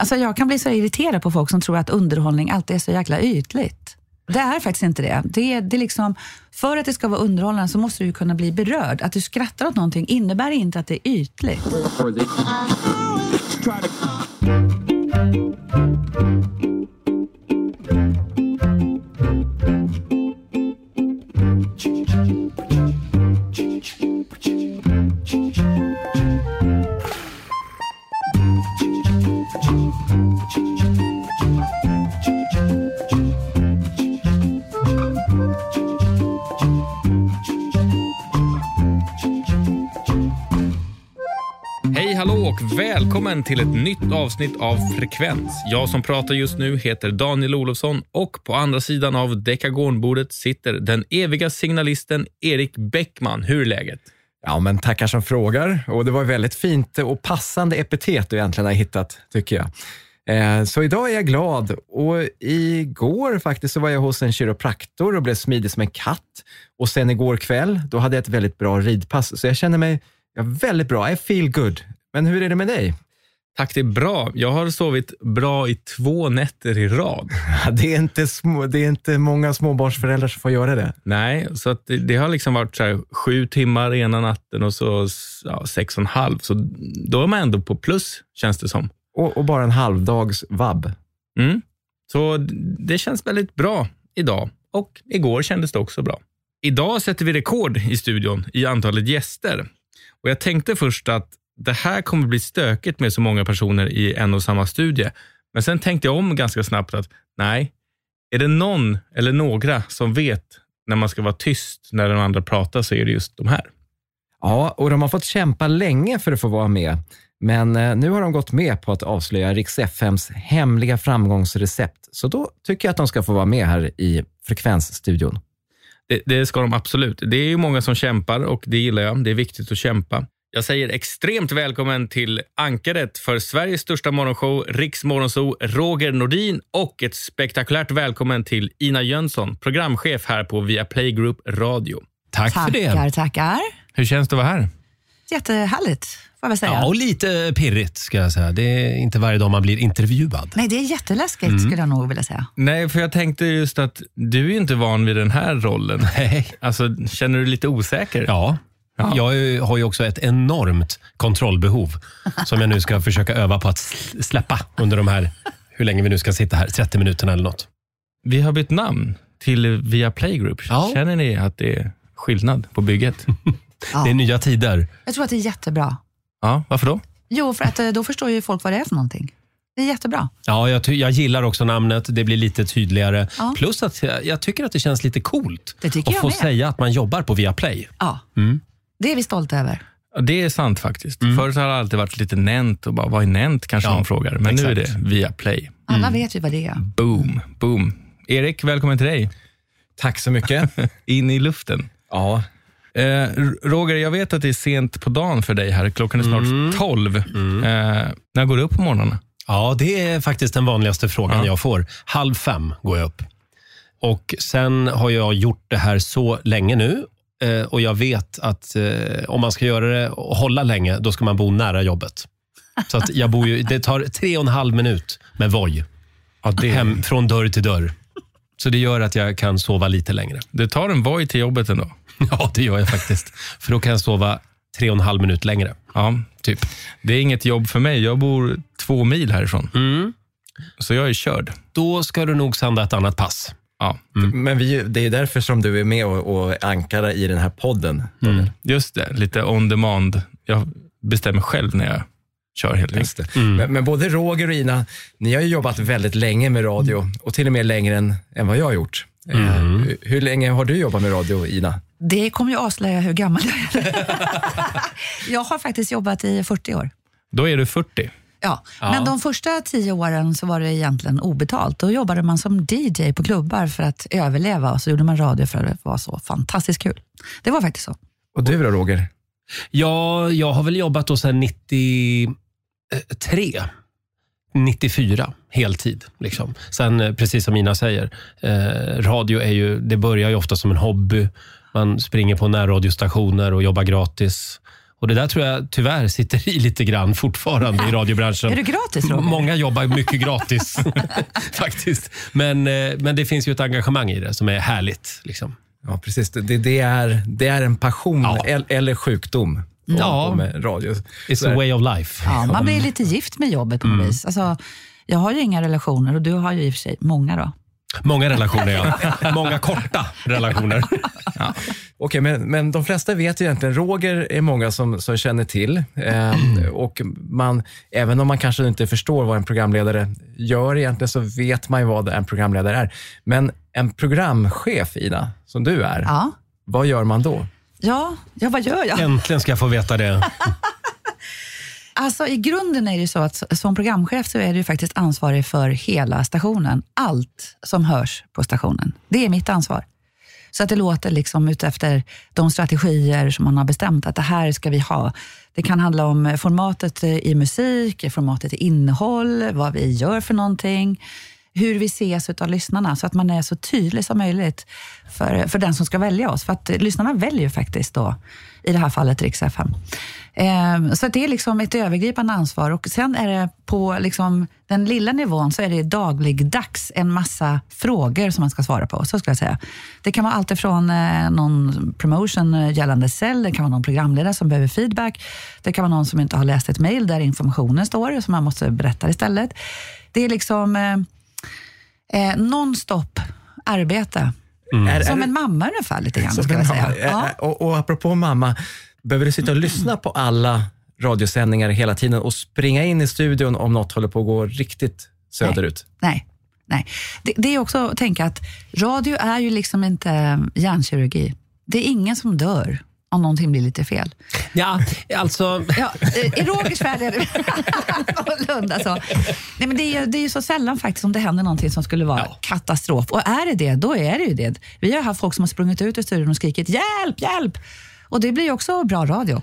Alltså jag kan bli så irriterad på folk som tror att underhållning alltid är så jäkla ytligt. Det är faktiskt inte det. det, det liksom, för att det ska vara underhållande så måste du kunna bli berörd. Att du skrattar åt någonting innebär inte att det är ytligt. Välkommen till ett nytt avsnitt av Frekvens. Jag som pratar just nu heter Daniel Olofsson och på andra sidan av dekagonbordet sitter den eviga signalisten Erik Bäckman. Hur är läget? Ja, men tackar som frågar. Och det var väldigt fint och passande epitet du egentligen har hittat, tycker jag. Eh, så idag är jag glad och igår faktiskt så var jag hos en kiropraktor och blev smidig som en katt. Och sen igår kväll, då hade jag ett väldigt bra ridpass. Så jag känner mig ja, väldigt bra. I feel good. Men hur är det med dig? Tack, det är bra. Jag har sovit bra i två nätter i rad. Det är inte, små, det är inte många småbarnsföräldrar som får göra det. Nej, så det, det har liksom varit så här, sju timmar ena natten och så ja, sex och en halv. Så då är man ändå på plus, känns det som. Och, och bara en halvdags vabb. Mm. Så det känns väldigt bra idag och igår kändes det också bra. Idag sätter vi rekord i studion i antalet gäster. Och Jag tänkte först att det här kommer bli stökigt med så många personer i en och samma studie. Men sen tänkte jag om ganska snabbt att nej, är det någon eller några som vet när man ska vara tyst när den andra pratar så är det just de här. Ja, och de har fått kämpa länge för att få vara med. Men eh, nu har de gått med på att avslöja Rix FMs hemliga framgångsrecept. Så då tycker jag att de ska få vara med här i Frekvensstudion. Det, det ska de absolut. Det är ju många som kämpar och det gillar jag. Det är viktigt att kämpa. Jag säger extremt välkommen till ankaret för Sveriges största morgonshow, Riks Morgonzoo, Roger Nordin och ett spektakulärt välkommen till Ina Jönsson, programchef här på Viaplay Group Radio. Tack för det. Tackar, tackar. Hur känns det att vara här? Jättehärligt, får jag väl säga. Ja, och lite pirrigt ska jag säga. Det är inte varje dag man blir intervjuad. Nej, det är jätteläskigt Mm. skulle jag nog vilja säga. Nej, för jag tänkte just att du är inte van vid den här rollen. Nej. Alltså, känner du dig lite osäker? Ja. Ja. Jag har ju också ett enormt kontrollbehov som jag nu ska försöka öva på att släppa under de här, hur länge vi nu ska sitta här, 30 minuterna eller något. Vi har bytt namn till Viaplay Group. Ja. Känner ni att det är skillnad på bygget? Ja. Det är nya tider. Jag tror att det är jättebra. Ja, varför då? Jo, för att eh, då förstår ju folk vad det är för någonting. Det är jättebra. Ja, jag, ty- jag gillar också namnet. Det blir lite tydligare. Ja. Plus att jag, jag tycker att det känns lite coolt att jag få med. säga att man jobbar på Viaplay. Ja, Mm. Det är vi stolta över. Det är sant faktiskt. Förut har det alltid varit lite Nent och bara, vad är Nent kanske Ja, någon frågar. Men nu är exakt. det Viaplay. Alla vet ju vad det är. Boom, boom. Erik, välkommen till dig. Tack så mycket. In i luften. ja, Eh, Roger, jag vet att det är sent på dagen för dig här. Klockan är snart 12. Eh, när går du upp på morgonen? Ja, det är faktiskt den vanligaste frågan Ja. jag får. Halv fem går jag upp. Och Sen har jag gjort det här så länge nu eh, och jag vet att eh, om man ska göra det och hålla länge, då ska man bo nära jobbet. Så att jag bor ju, det tar tre och en halv minut med Voi Ja, det, hem, från dörr till dörr. Så det gör att jag kan sova lite längre. det tar en Voi till jobbet ändå. Ja, det gör jag faktiskt. För då kan jag sova tre och en halv minut längre. Ja, typ. Det är inget jobb för mig. Jag bor två mil härifrån. Så jag är körd. Då ska du nog sända ett annat pass. Ja, men vi, det är därför som du är med och, och ankarar i den här podden. Daniel. just det. Lite on demand. Jag bestämmer själv när jag kör helt enkelt. Det. Men, men både Roger och Ina, ni har ju jobbat väldigt länge med radio och till och med längre än, än vad jag har gjort. Eh, hur, hur länge har du jobbat med radio, Ina? Det kommer ju avslöja hur gammal jag är. jag har faktiskt jobbat i 40 år. Då är du 40. Ja, men de första tio åren så var det egentligen obetalt. Då jobbade man som DJ på klubbar för att överleva och så gjorde man radio för att det var så fantastiskt kul. Det var faktiskt så. Och du då, Roger? Ja, jag har väl jobbat då sedan 93. 94, heltid. Liksom. Sen, eh, precis som Ina säger, eh, radio är ju, det börjar ju ofta som en hobby. Man springer på närradiostationer och jobbar gratis. Och Det där tror jag tyvärr sitter i lite grann fortfarande i radiobranschen. Är du gratis, Roger? Många jobbar mycket gratis faktiskt. Men, eh, men det finns ju ett engagemang i det som är härligt. Liksom. Ja, precis. Det, det, är, det är en passion Ja. el- eller sjukdom. Ja. Radio. It's a way of life. Ja, man blir lite gift med jobbet på något vis. Alltså, jag har ju inga relationer och du har ju i och för sig många. då. Många relationer, ja. Många korta relationer. Okej, men, men de flesta vet ju egentligen, Roger är många som, som känner till. Eh, och man, även om man kanske inte förstår vad en programledare gör egentligen, så vet man ju vad en programledare är. Men en programchef, Ina, som du är, Ja. vad gör man då? Ja, ja, vad gör jag? Äntligen ska jag få veta det. Alltså, I grunden är det ju så att som programchef så är du faktiskt ansvarig för hela stationen. Allt som hörs på stationen. Det är mitt ansvar. Så att det låter liksom utefter de strategier som man har bestämt att det här ska vi ha. Det kan handla om formatet i musik, formatet i innehåll, vad vi gör för någonting, hur vi ses av lyssnarna så att man är så tydlig som möjligt för, för den som ska välja oss. För att lyssnarna väljer ju faktiskt då, i det här fallet Rix FM. Eh, så det är liksom ett övergripande ansvar och sen är det på liksom den lilla nivån så är det dagligdags en massa frågor som man ska svara på. Så ska jag säga. Det kan vara allt ifrån eh, någon promotion gällande cell, det kan vara någon programledare som behöver feedback, det kan vara någon som inte har läst ett mejl där informationen står, som man måste berätta istället. Det är liksom eh, eh, non-stop arbete. Är, Som en mamma ungefär lite grann, ska jag säga. mamma. Ja. Eh, Och, och apropå mamma, behöver du sitta och lyssna på alla radiosändningar hela tiden och springa in i studion om något håller på att gå riktigt söderut? Nej, nej. Det, det är också att tänka att radio är ju liksom inte hjärnkirurgi. Det är ingen som dör om någonting blir lite fel. Ja, alltså... Ja, eh, I Rogers värld är det någorlunda så. Nej, men det, är, det är ju så sällan faktiskt som det händer någonting som skulle vara Ja. katastrof. Och är det det, då är det ju det. Vi har haft folk som har sprungit ut ur studion och skrikit hjälp, hjälp! Och det blir ju också bra radio.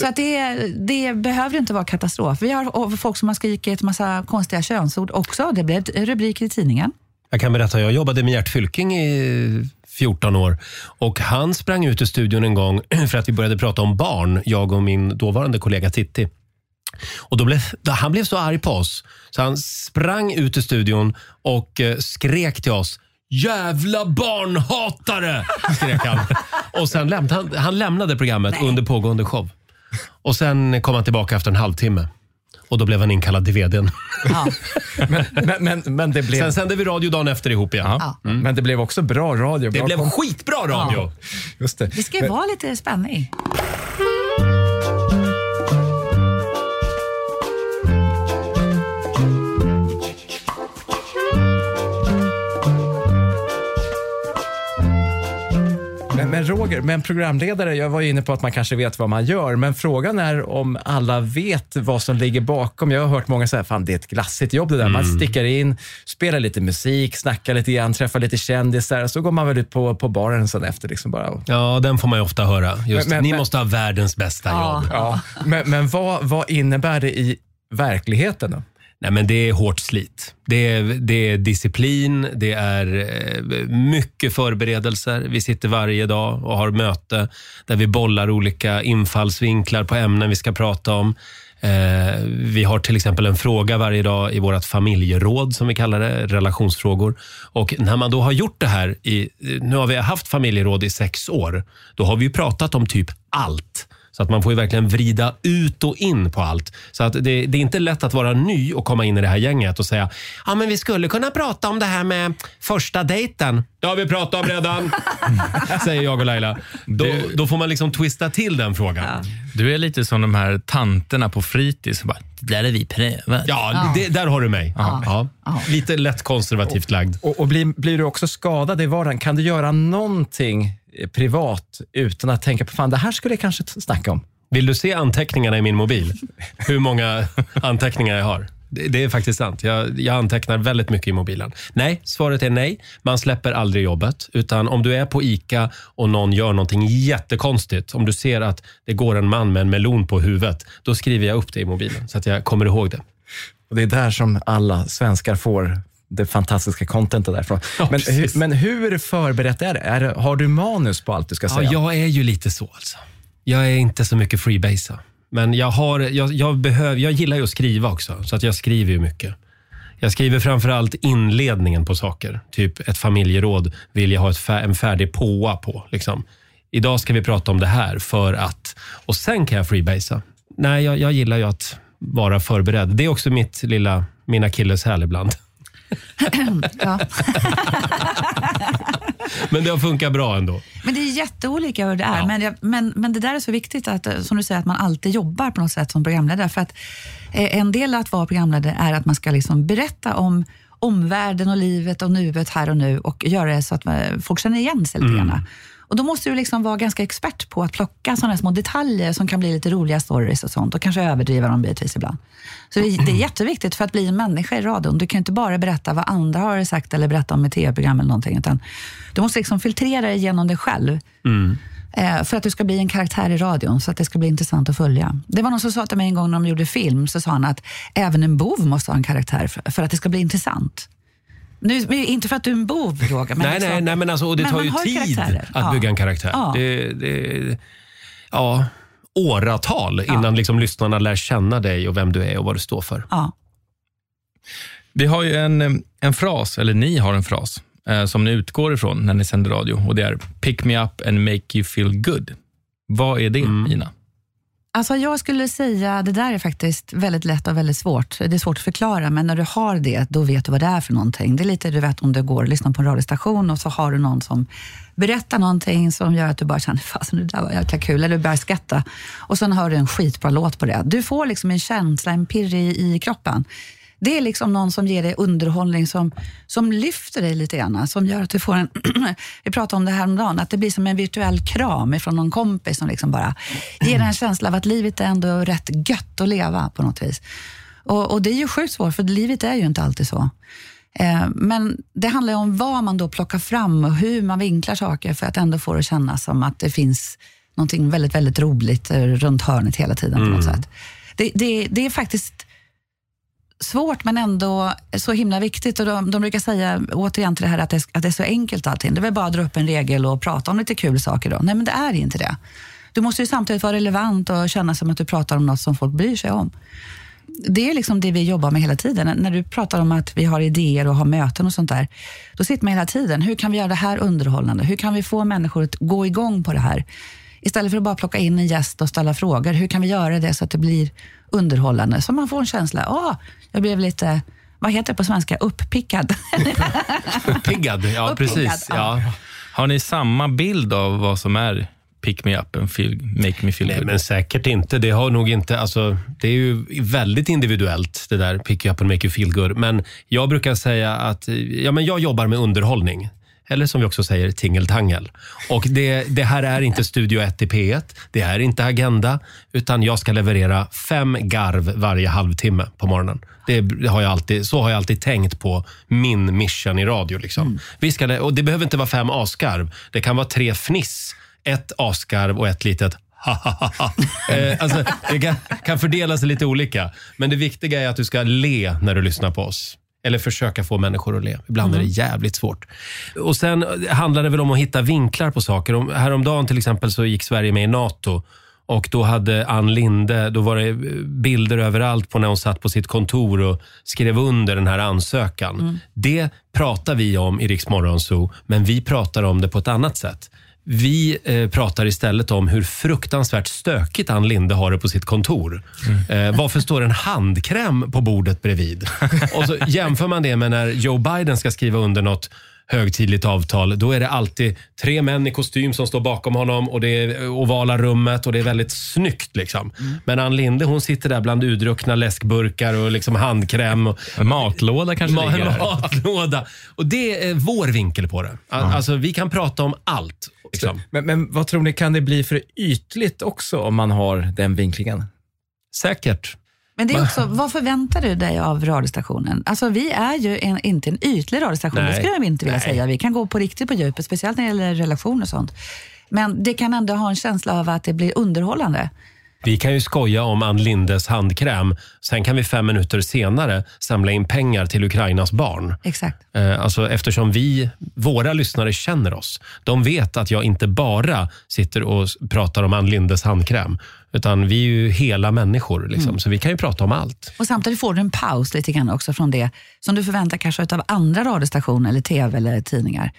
Så att det, det behöver inte vara katastrof. Vi har folk som har skrikit massa konstiga könsord också. Det blev rubriker i tidningen. Jag kan berätta, jag jobbade med Gert Fylking i 14 år och han sprang ut ur studion en gång för att vi började prata om barn, jag och min dåvarande kollega Titti. Och då blev, han blev så arg på oss så han sprang ut ur studion och eh, skrek till oss Jävla barnhatare! skrek han. Och sen lämnade han, han lämnade programmet under pågående show. Och sen kom han tillbaka efter en halvtimme. Och då blev han inkallad till vdn. Ja. Men, men, men, men, det blev, Sen sände vi radio dagen efter ihop igen. Ja. men det blev också bra radio. Det bra blev kom- skitbra radio. Just det. Det ska ju vara lite spänning. Men, Roger, men programledare, jag var ju inne på att man kanske vet vad man gör, men frågan är om alla vet vad som ligger bakom. Jag har hört många säga, fan det är ett glassigt jobb det där. Man stickar in, spelar lite musik, snackar lite grann, träffar lite kändisar, så går man väl ut på, på baren sen efter. Liksom bara. Ja, den får man ju ofta höra. Just, Men- men- ni men- måste ha världens bästa Ja. jobb. Ja. Men, men vad, vad innebär det i verkligheten då? Nej, men det är hårt slit. Det är, det är disciplin, det är eh, mycket förberedelser. Vi sitter varje dag och har möte där vi bollar olika infallsvinklar på ämnen vi ska prata om. Eh, vi har till exempel en fråga varje dag i vårt familjeråd som vi kallar det, relationsfrågor. Och när man då har gjort det här, i, nu har vi haft familjeråd i sex år, då har vi ju pratat om typ allt. Så att man får ju verkligen vrida ut och in på allt. Så att det, det är inte lätt att vara ny och komma in i det här gänget och säga ja men vi skulle kunna prata om det här med första dejten. Det har vi pratat om redan, säger jag och Laila. Då, då får man liksom twista till den frågan. Du är lite som de här tanterna på fritids. Bara, där är vi prövat. Ja, Det, där har du mig. Ja. Lite lätt konservativt lagd. Och, och blir, blir du också skadad i vardagen? Kan du göra någonting privat utan att tänka på, fan det här skulle jag kanske snacka om? Vill du se anteckningarna i min mobil? Hur många anteckningar jag har? Det, det är faktiskt sant. Jag, jag antecknar väldigt mycket i mobilen. Nej, svaret är nej. Man släpper aldrig jobbet. Utan om du är på ICA och någon gör någonting jättekonstigt. Om du ser att det går en man med en melon på huvudet. Då skriver jag upp det i mobilen så att jag kommer ihåg det. Och det är där som alla svenskar får det fantastiska contentet därifrån. Ja, men, hur, men hur förberett är det? är? Har du manus på allt du ska Ja, säga? jag är ju lite så alltså. Jag är inte så mycket freebasea. Men jag, har, jag, jag, behöver, jag gillar ju att skriva också, så att jag skriver ju mycket. Jag skriver framförallt inledningen på saker. Typ ett familjeråd vill jag ha ett en färdig påa på. Liksom. Idag ska vi prata om det här för att... Och sen kan jag freebasea. Nej, jag, jag gillar ju att vara förberedd. Det är också mitt lilla, min akilleshäl ibland. Ja. Men det har funkat bra ändå. Men det är jätteolika hur det är. Ja. Men, jag, men, men det där är så viktigt, att, eh, som du säger, att man alltid jobbar på något sätt som programledare. För att eh, en del att vara programledare är att man ska liksom berätta om omvärlden och livet och nuet här och nu och göra det så att eh, folk känner igen sig lite grann. Och då måste du liksom vara ganska expert på att plocka sådana små detaljer som kan bli lite roliga stories och sånt och kanske överdriva dem bitvis ibland. Så det, det är jätteviktigt för att bli en människa i radion. Du kan inte bara berätta vad andra har sagt eller berätta om ett tv-program eller någonting, utan du måste liksom filtrera det genom dig själv. Eh, för att du ska bli en karaktär i radion, så att det ska bli intressant att följa. Det var någon som sa till mig en gång när de gjorde film, så sa han att även en bov måste ha en karaktär för, för att det ska bli intressant. Nu, men inte för att du är en bov, Roger. Men nej, liksom- nej, nej, men alltså, och det men tar man ju har tid karaktärer. att Ja. bygga en karaktär. Ja. Det, det, ja, åratal innan liksom lyssnarna lär känna dig och vem du är och vad du står för. Ja. Vi har ju en, en fras, eller ni har en fras, eh, som ni utgår ifrån när ni sänder radio. Och Det är pick me up and make you feel good. Vad är det, Ina? Alltså jag skulle säga, det där är faktiskt väldigt lätt och väldigt svårt. Det är svårt att förklara, men när du har det, då vet du vad det är för någonting. Det är lite, du vet om du går och lyssnar på en radiostation och så har du någon som berättar någonting som gör att du bara känner, fasen det där var jäkla kul, eller du börjar skratta. Och sen hör du en skitbra låt på det. Du får liksom en känsla, en pirr i, i kroppen. Det är liksom någon som ger dig underhållning som, som lyfter dig lite grann, som gör att du får en, vi pratade om det här om dagen, att det blir som en virtuell kram från någon kompis som liksom bara ger dig en känsla av att livet är ändå rätt gött att leva på något vis. Och, och det är ju sjukt svårt, för livet är ju inte alltid så. Eh, men det handlar ju om vad man då plockar fram och hur man vinklar saker för att ändå få det att kännas som att det finns någonting väldigt, väldigt roligt runt hörnet hela tiden på något sätt. Det, det, det är faktiskt svårt men ändå så himla viktigt. Och de, de brukar säga återigen till det här att det, att det är så enkelt allting. Det är väl bara att dra upp en regel och prata om lite kul saker då. Nej men det är inte det. Du måste ju samtidigt vara relevant och känna som att du pratar om något som folk bryr sig om. Det är liksom det vi jobbar med hela tiden. När du pratar om att vi har idéer och har möten och sånt där, då sitter man hela tiden. Hur kan vi göra det här underhållande? Hur kan vi få människor att gå igång på det här? Istället för att bara plocka in en gäst och ställa frågor, hur kan vi göra det så att det blir underhållande? Så man får en känsla, ah, jag blev lite, vad heter det på svenska, uppickad. Uppiggad, ja Uppiggad, precis. ja. Ja. Har ni samma bild av vad som är pick me up and feel, make me feel Nej, good? men säkert inte. Det har nog inte, alltså, det är ju väldigt individuellt det där pick you up and make you feel good. Men jag brukar säga att ja, men jag jobbar med underhållning. Eller som vi också säger, tingeltangel. Och det, det här är inte Studio 1 i P1, det är inte Agenda, utan jag ska leverera fem garv varje halvtimme på morgonen. Det, har jag alltid, så har jag alltid tänkt på min mission i radio. Liksom. Vi ska, och det behöver inte vara fem asgarv. Det kan vara tre fniss, ett asgarv och ett litet eh, alltså, det kan, kan fördela sig lite olika. Men det viktiga är att du ska le när du lyssnar på oss. Eller försöka få människor att le. Ibland är det jävligt svårt. Och Sen handlar det väl om att hitta vinklar på saker. Om, häromdagen till exempel så gick Sverige med i NATO. Och då hade Ann Linde, då var det bilder överallt på när hon satt på sitt kontor och skrev under den här ansökan. Det pratar vi om i Rix Morgon Zoo, men vi pratar om det på ett annat sätt. Vi eh, pratar istället om hur fruktansvärt stökigt Ann Linde har det på sitt kontor. Eh, varför står en handkräm på bordet bredvid? Och så jämför man det med när Joe Biden ska skriva under något högtidligt avtal. Då är det alltid tre män i kostym som står bakom honom och det är ovala rummet och det är väldigt snyggt. Liksom. Men Ann Linde hon sitter där bland udruckna läskburkar och liksom handkräm. Och, En matlåda kanske Ma- ligger där. matlåda. Och det är vår vinkel på det. Al- Alltså, vi kan prata om allt. Liksom. Men, men vad tror ni, kan det bli för ytligt också om man har den vinklingen? Säkert. Men det är också, vad förväntar du dig av radiostationen? Alltså vi är ju en, inte en ytlig radiostation, Nej. det skulle jag inte vilja Nej. säga. Vi kan gå på riktigt på djupet, speciellt när det gäller relationer och sånt. Men det kan ändå ha en känsla av att det blir underhållande. Vi kan ju skoja om Ann Lindes handkräm. Sen kan vi fem minuter senare samla in pengar till Ukrainas barn. Exakt. Eh, Alltså eftersom vi, våra lyssnare känner oss. De vet att jag inte bara sitter och s- pratar om Ann Lindes handkräm. Utan vi är ju hela människor. Liksom, Så vi kan ju prata om allt. Och samtidigt får du en paus lite grann också från det som du förväntar kanske av andra radiostationer, eller tv eller tidningar.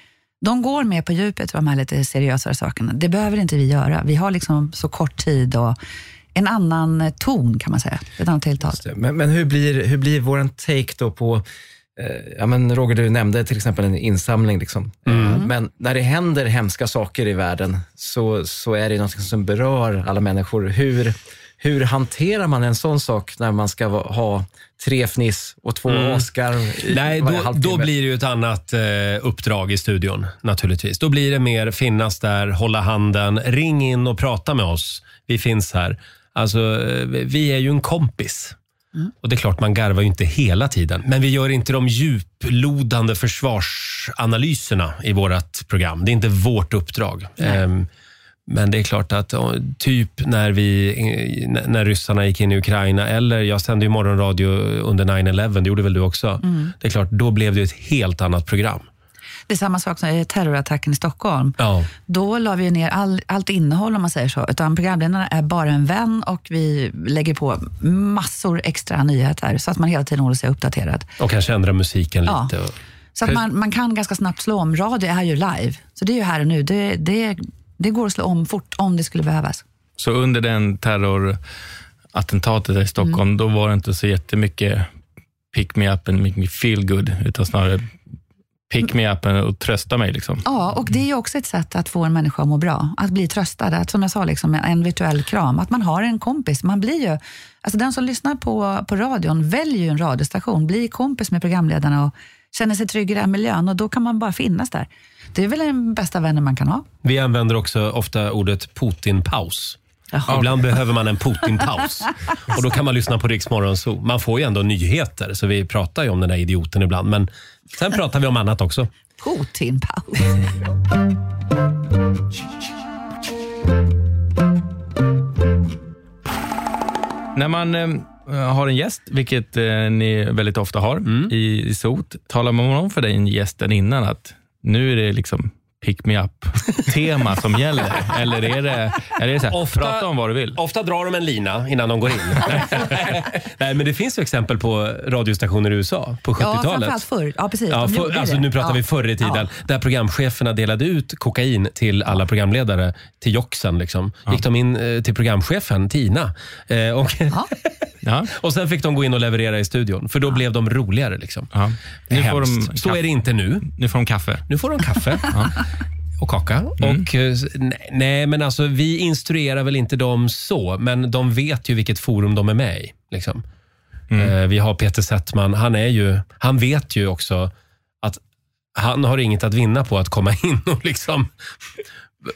De går med på djupet för de här lite seriösare sakerna. Det behöver inte vi göra. Vi har liksom så kort tid och en annan ton kan man säga. Ett annat tilltal. Men, men hur blir, hur blir våran take då på, eh, ja men Roger du nämnde till exempel en insamling. Liksom. Eh, Men när det händer hemska saker i världen så, så är det något som berör alla människor. Hur, hur hanterar man en sån sak när man ska ha tre fniss och två Oscar i Nej, då, då blir det ju ett annat eh, uppdrag i studion naturligtvis. Då blir det mer finnas där, hålla handen, ring in och prata med oss. Vi finns här. Alltså, eh, vi är ju en kompis. Och det är klart, man garvar ju inte hela tiden. Men vi gör inte de djuplodande försvarsanalyserna i vårt program. Det är inte vårt uppdrag. Ehm, men det är klart att typ när, vi, när ryssarna gick in i Ukraina, eller jag sände ju morgonradio under 9-11, det gjorde väl du också? Det är klart, då blev det ett helt annat program. Det är samma sak som terrorattacken i Stockholm. Ja. Då la vi ner all, allt innehåll om man säger så. Utan programledarna är bara en vän och vi lägger på massor extra nyheter så att man hela tiden håller sig uppdaterad. Och kanske ändra musiken Ja. lite. Så att man, man kan ganska snabbt slå om. Radio är ju live, så det är ju här och nu. Det, det, det går att slå om fort om det skulle behövas. Så under den terrorattentatet i Stockholm, då var det inte så jättemycket pick me up and make me feel good, utan snarare pick me up och trösta mig. Liksom. Ja, och det är ju också ett sätt att få en människa att må bra. Att bli tröstad. Att, som jag sa, liksom, en virtuell kram. Att man har en kompis. Man blir ju, alltså den som lyssnar på, på radion väljer ju en radiostation, blir kompis med programledarna och känner sig trygg i den miljön och då kan man bara finnas där. Det är väl den bästa vännen man kan ha. Vi använder också ofta ordet Putin-paus. Ibland behöver man en Putin-paus. Och då kan man lyssna på Rix Morgon Zoo. Man får ju ändå nyheter, så vi pratar ju om den där idioten ibland. Men sen pratar vi om annat också. Putin-paus. När man eh, har en gäst, vilket eh, ni väldigt ofta har i, i SOT, talar man om för den gästen innan att nu är det liksom pick me up-tema som gäller? Eller är det, är det så här, Ofta- prata om vad du vill? Ofta drar de en lina innan de går in. Nej, men det finns ju exempel på radiostationer i USA på Ja, 70-talet. framförallt förr. Ja, precis. Ja, för, alltså, nu pratar Ja. vi förr i tiden, Ja. där programcheferna delade ut kokain till alla programledare, till joxen. Liksom. Gick de in eh, till programchefen, Tina, eh, och, Ja. Ja. och sen fick de gå in och leverera i studion, för då blev de roligare. Liksom. Ja. Nu, får de Så är det inte nu. nu får de kaffe. Nu får de kaffe och kaka. Mm. Och, eh, nej, nej, men alltså vi instruerar väl inte dem så, men de vet ju vilket forum de är med i. Liksom. Mm. Eh, vi har Peter Settman, han, är ju, han vet ju också att han har inget att vinna på att komma in och liksom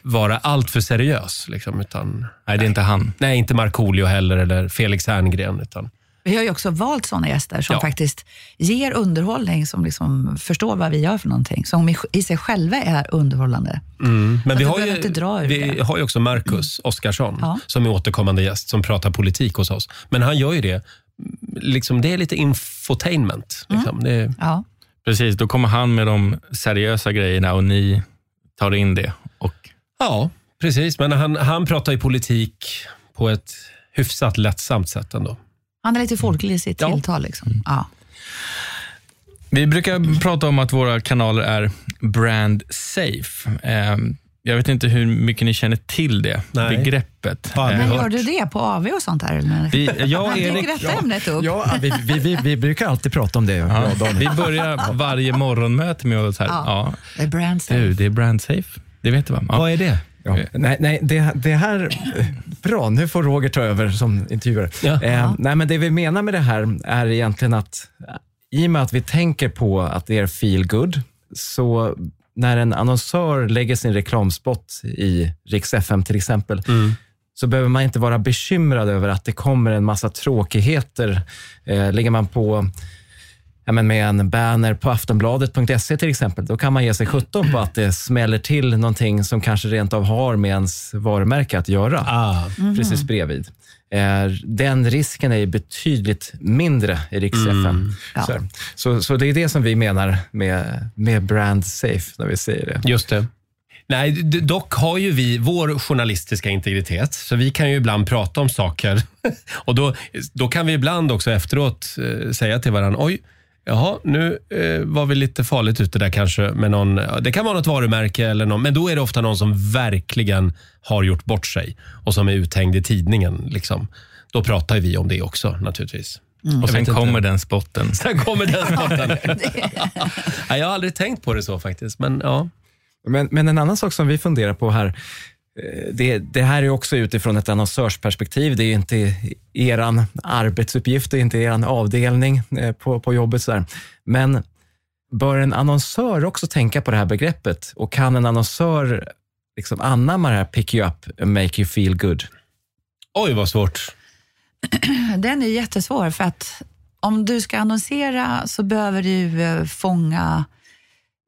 vara allt för seriös. Liksom, utan, Nej, det är inte han. nej, inte Markoolio heller eller Felix Herngren. Utan, Vi har ju också valt sådana gäster som Ja. faktiskt ger underhållning, som liksom förstår vad vi gör för någonting, som i, sig själva är underhållande. men vi har, ju, inte dra ur vi det. har ju också Marcus Oskarsson Ja. som är återkommande gäst som pratar politik hos oss. Men han gör ju det, liksom, det är lite infotainment. Liksom. Det är, Ja. Precis, då kommer han med de seriösa grejerna och ni tar in det. Och, Ja, precis. Men han, han pratar ju politik på ett hyfsat lättsamt sätt ändå. Han är lite folklig i sitt Ja. tilltal. Liksom. Ja. vi brukar prata om att våra kanaler är brand safe. Eh, jag vet inte hur mycket ni känner till det Nej. begreppet. Har aldrig Eh, Men gör du det på AV och sånt där? Eller? vi, jag Erik, detta ämnet upp. Ja, vi, vi, vi, vi brukar alltid prata om det. ja, vi börjar varje morgonmöte med att här, Ja. ja. Det är brand safe. du, det är brand safe. Det vet du va? Ja. Vad är det? Ja. Nej, nej det, det här... Bra, nu får Roger ta över som intervjuare. Ja. Eh, nej, men det vi menar med det här är egentligen att eh, i och med att vi tänker på att det är feel good, så när en annonsör lägger sin reklamspot i Rix FM till exempel, så behöver man inte vara bekymrad över att det kommer en massa tråkigheter. Eh, lägger man på ja, men med en banner på aftonbladet.se till exempel, då kan man ge sig 17 på att det smäller till någonting som kanske rent av har med ens varumärke att göra. Ah. Precis bredvid. Eh, den risken är betydligt mindre i Rix FM. Ja. Så, så, så det är det som vi menar med, med brand safe, när vi säger det. Just det. Nej, dock har ju vi vår journalistiska integritet, så vi kan ju ibland prata om saker. Och då, då kan vi ibland också efteråt eh, säga till varandra, oj, jaha, nu eh, var vi lite farligt ute där kanske med någon, det kan vara något varumärke eller någon, men då är det ofta någon som verkligen har gjort bort sig och som är uthängd i tidningen. Liksom. Då pratar vi om det också naturligtvis. Och sen kommer den spotten. Sen kommer den spotten. Nej, jag har aldrig tänkt på det så faktiskt, men ja. Men, men en annan sak som vi funderar på här, det, det här är också utifrån ett annonsörsperspektiv. Det är inte er arbetsuppgift, det är inte er avdelning eh, på, på jobbet. Så där. Men bör en annonsör också tänka på det här begreppet? Och kan en annonsör liksom anamma det här pick you up and make you feel good? Oj, vad svårt. Den är jättesvår för att om du ska annonsera så behöver du eh, fånga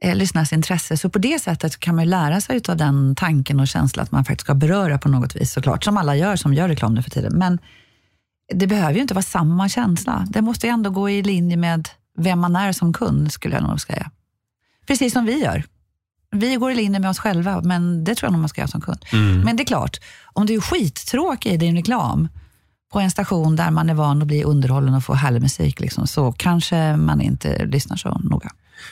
eh, lyssnarnas intresse. Så på det sättet kan man lära sig av den tanken och känslan att man faktiskt ska beröra på något vis såklart, som alla gör som gör reklam nu för tiden. Men det behöver ju inte vara samma känsla. Det måste ju ändå gå i linje med vem man är som kund, skulle jag nog säga. Precis som vi gör. Vi går i linje med oss själva, men det tror jag nog man ska göra som kund. Men det är klart, om du är skittråkig i din reklam på en station där man är van att bli underhållen och få härlig musik, liksom, så kanske man inte lyssnar så noga.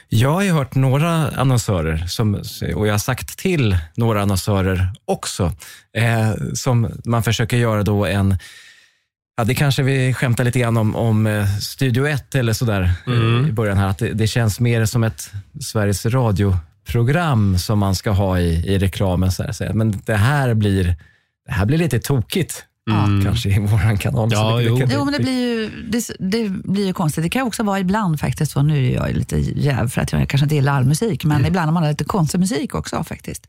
Jag har ju hört några annonsörer, som, och jag har sagt till några annonsörer också, eh, som man försöker göra då en Ja, det kanske vi skämtar lite grann om, om eh, Studio 1 eller sådär eh, i början här. Att det, det känns mer som ett Sveriges Radio-program som man ska ha i, i reklamen. Så här. Men det här blir, det här blir lite tokigt, kanske i våran kanal. Ja, det, jo. det, Jo, men det blir, ju, det, det blir ju konstigt. Det kan också vara ibland faktiskt, så nu är jag lite jäv för att jag kanske inte gillar all musik, men ibland har man lite konstig musik också faktiskt.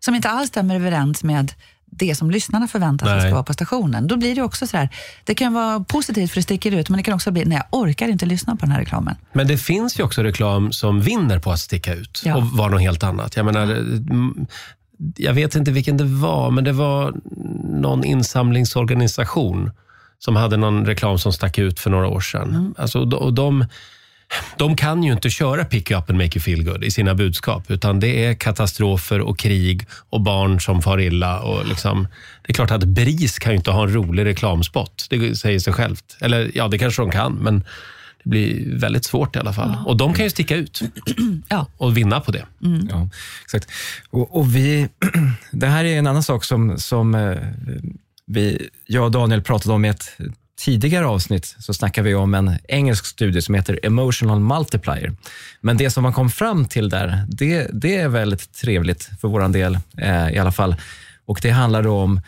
Som inte alls stämmer överens med det som lyssnarna förväntar sig ska vara på stationen. Då blir det också så här, det kan vara positivt för det sticker ut, men det kan också bli, nej jag orkar inte lyssna på den här reklamen. Men det finns ju också reklam som vinner på att sticka ut Ja. och vara något helt annat. Jag menar, mm, jag vet inte vilken det var, men det var någon insamlingsorganisation som hade någon reklam som stack ut för några år sedan. Alltså, och de- och de, de kan ju inte köra pick you up and make you feel good i sina budskap, utan det är katastrofer och krig och barn som far illa. Och liksom, det är klart att BRIS kan ju inte ha en rolig reklamspot. Det säger sig självt. Eller ja, det kanske de kan, men det blir väldigt svårt i alla fall. Och de kan ju sticka ut Ja. och vinna på det. Ja, exakt. Och, och vi, det här är en annan sak som, som eh, vi, jag och Daniel pratade om i ett tidigare avsnitt. Så snackade vi om en engelsk studie som heter Emotional Multiplier. Men det som man kom fram till där, det, det är väldigt trevligt för vår del eh, i alla fall. Och det handlar då om,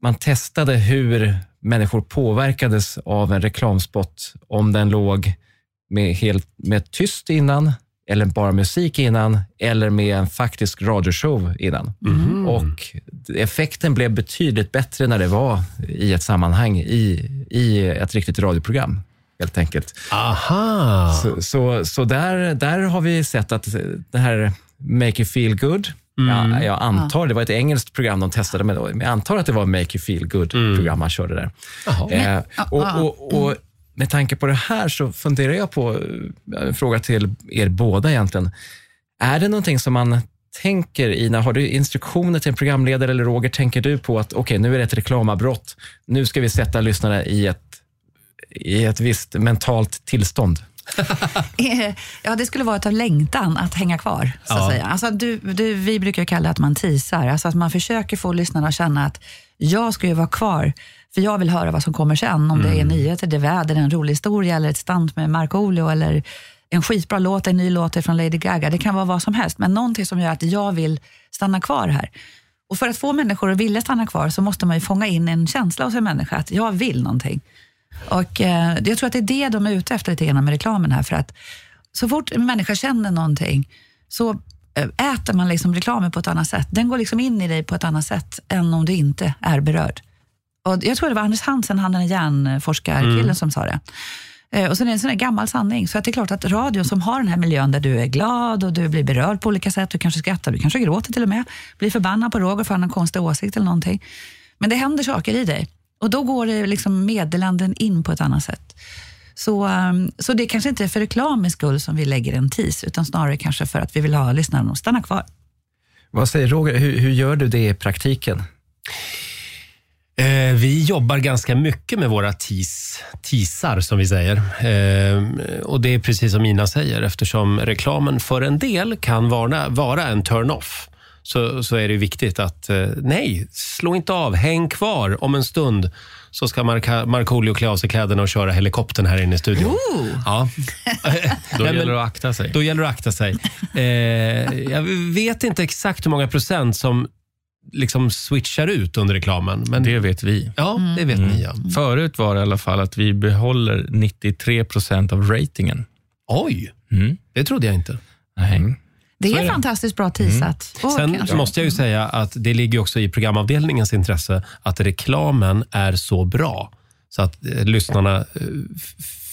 man testade hur människor påverkades av en reklamspot om den låg med, helt, med tyst innan, eller bara musik innan, eller med en faktisk radioshow innan. Och effekten blev betydligt bättre när det var i ett sammanhang, i, i ett riktigt radioprogram. Helt enkelt. Aha! Så, så, så där, där har vi sett att det här Make You Feel Good, ja, jag antar, det var ett engelskt program de testade men jag antar att det var Make You Feel Good-program man körde där. Eh, och, och, och med tanke på det här så funderar jag på eh, en fråga till er båda egentligen. Är det någonting som man tänker i, när har du instruktioner till en programledare eller Roger, tänker du på att okej, nu är det ett reklamavbrott, nu ska vi sätta lyssnarna i ett, i ett visst mentalt tillstånd? Ja, det skulle vara av längtan att hänga kvar. Så att Ja. säga. Alltså, du, du, vi brukar kalla det att man teasar, alltså att man försöker få lyssnarna att känna att jag ska ju vara kvar, för jag vill höra vad som kommer sen. Om det är nyheter, det är väder, en rolig historia eller ett stant med Markoolio eller en skitbra låt, en ny låt från Lady Gaga. Det kan vara vad som helst, men någonting som gör att jag vill stanna kvar här. Och för att få människor att vilja stanna kvar så måste man ju fånga in en känsla hos en människa att jag vill någonting. Och eh, Jag tror att det är det de är ute efter lite grann med reklamen här. För att så fort en människa känner någonting så eh, äter man liksom reklamen på ett annat sätt. Den går liksom in i dig på ett annat sätt än om du inte är berörd. Och jag tror det var Anders Hansen, han den hjärnforskarkillen som sa det. Eh, Och sen är det en sån gammal sanning. Så att det är klart att radion som har den här miljön där du är glad och du blir berörd på olika sätt, du kanske skrattar, du kanske gråter till och med, blir förbannad på Roger för han har en konstig åsikt eller någonting. Men det händer saker i dig. Och då går det liksom meddelanden in på ett annat sätt. Så, um, så det kanske inte är för reklamens skull som vi lägger en tease, utan snarare kanske för att vi vill ha lyssnarna att stanna kvar. Vad säger Roger, hur, hur gör du det i praktiken? Eh, vi jobbar ganska mycket med våra tis, teasar, som vi säger. Eh, och Det är precis som Ina säger, eftersom reklamen för en del kan vara, vara en turn-off. Så, så är det viktigt att, eh, nej, slå inte av, häng kvar. Om en stund så ska Marka, Markoolio klä av sig kläderna och köra helikoptern här inne i studion. Ooh. Ja. Då gäller det att akta sig. Då gäller det att akta sig. Eh, jag vet inte exakt hur många procent som liksom switchar ut under reklamen. Men Det vet vi. Ja, det vet ni ja. Förut var det i alla fall att vi behåller 93 procent av ratingen. Oj, Mm. det trodde jag inte. Nej. Det är, är det. fantastiskt bra teasat. Och Sen kanske- måste jag ju säga att det ligger också i programavdelningens intresse att reklamen är så bra så att eh, lyssnarna eh,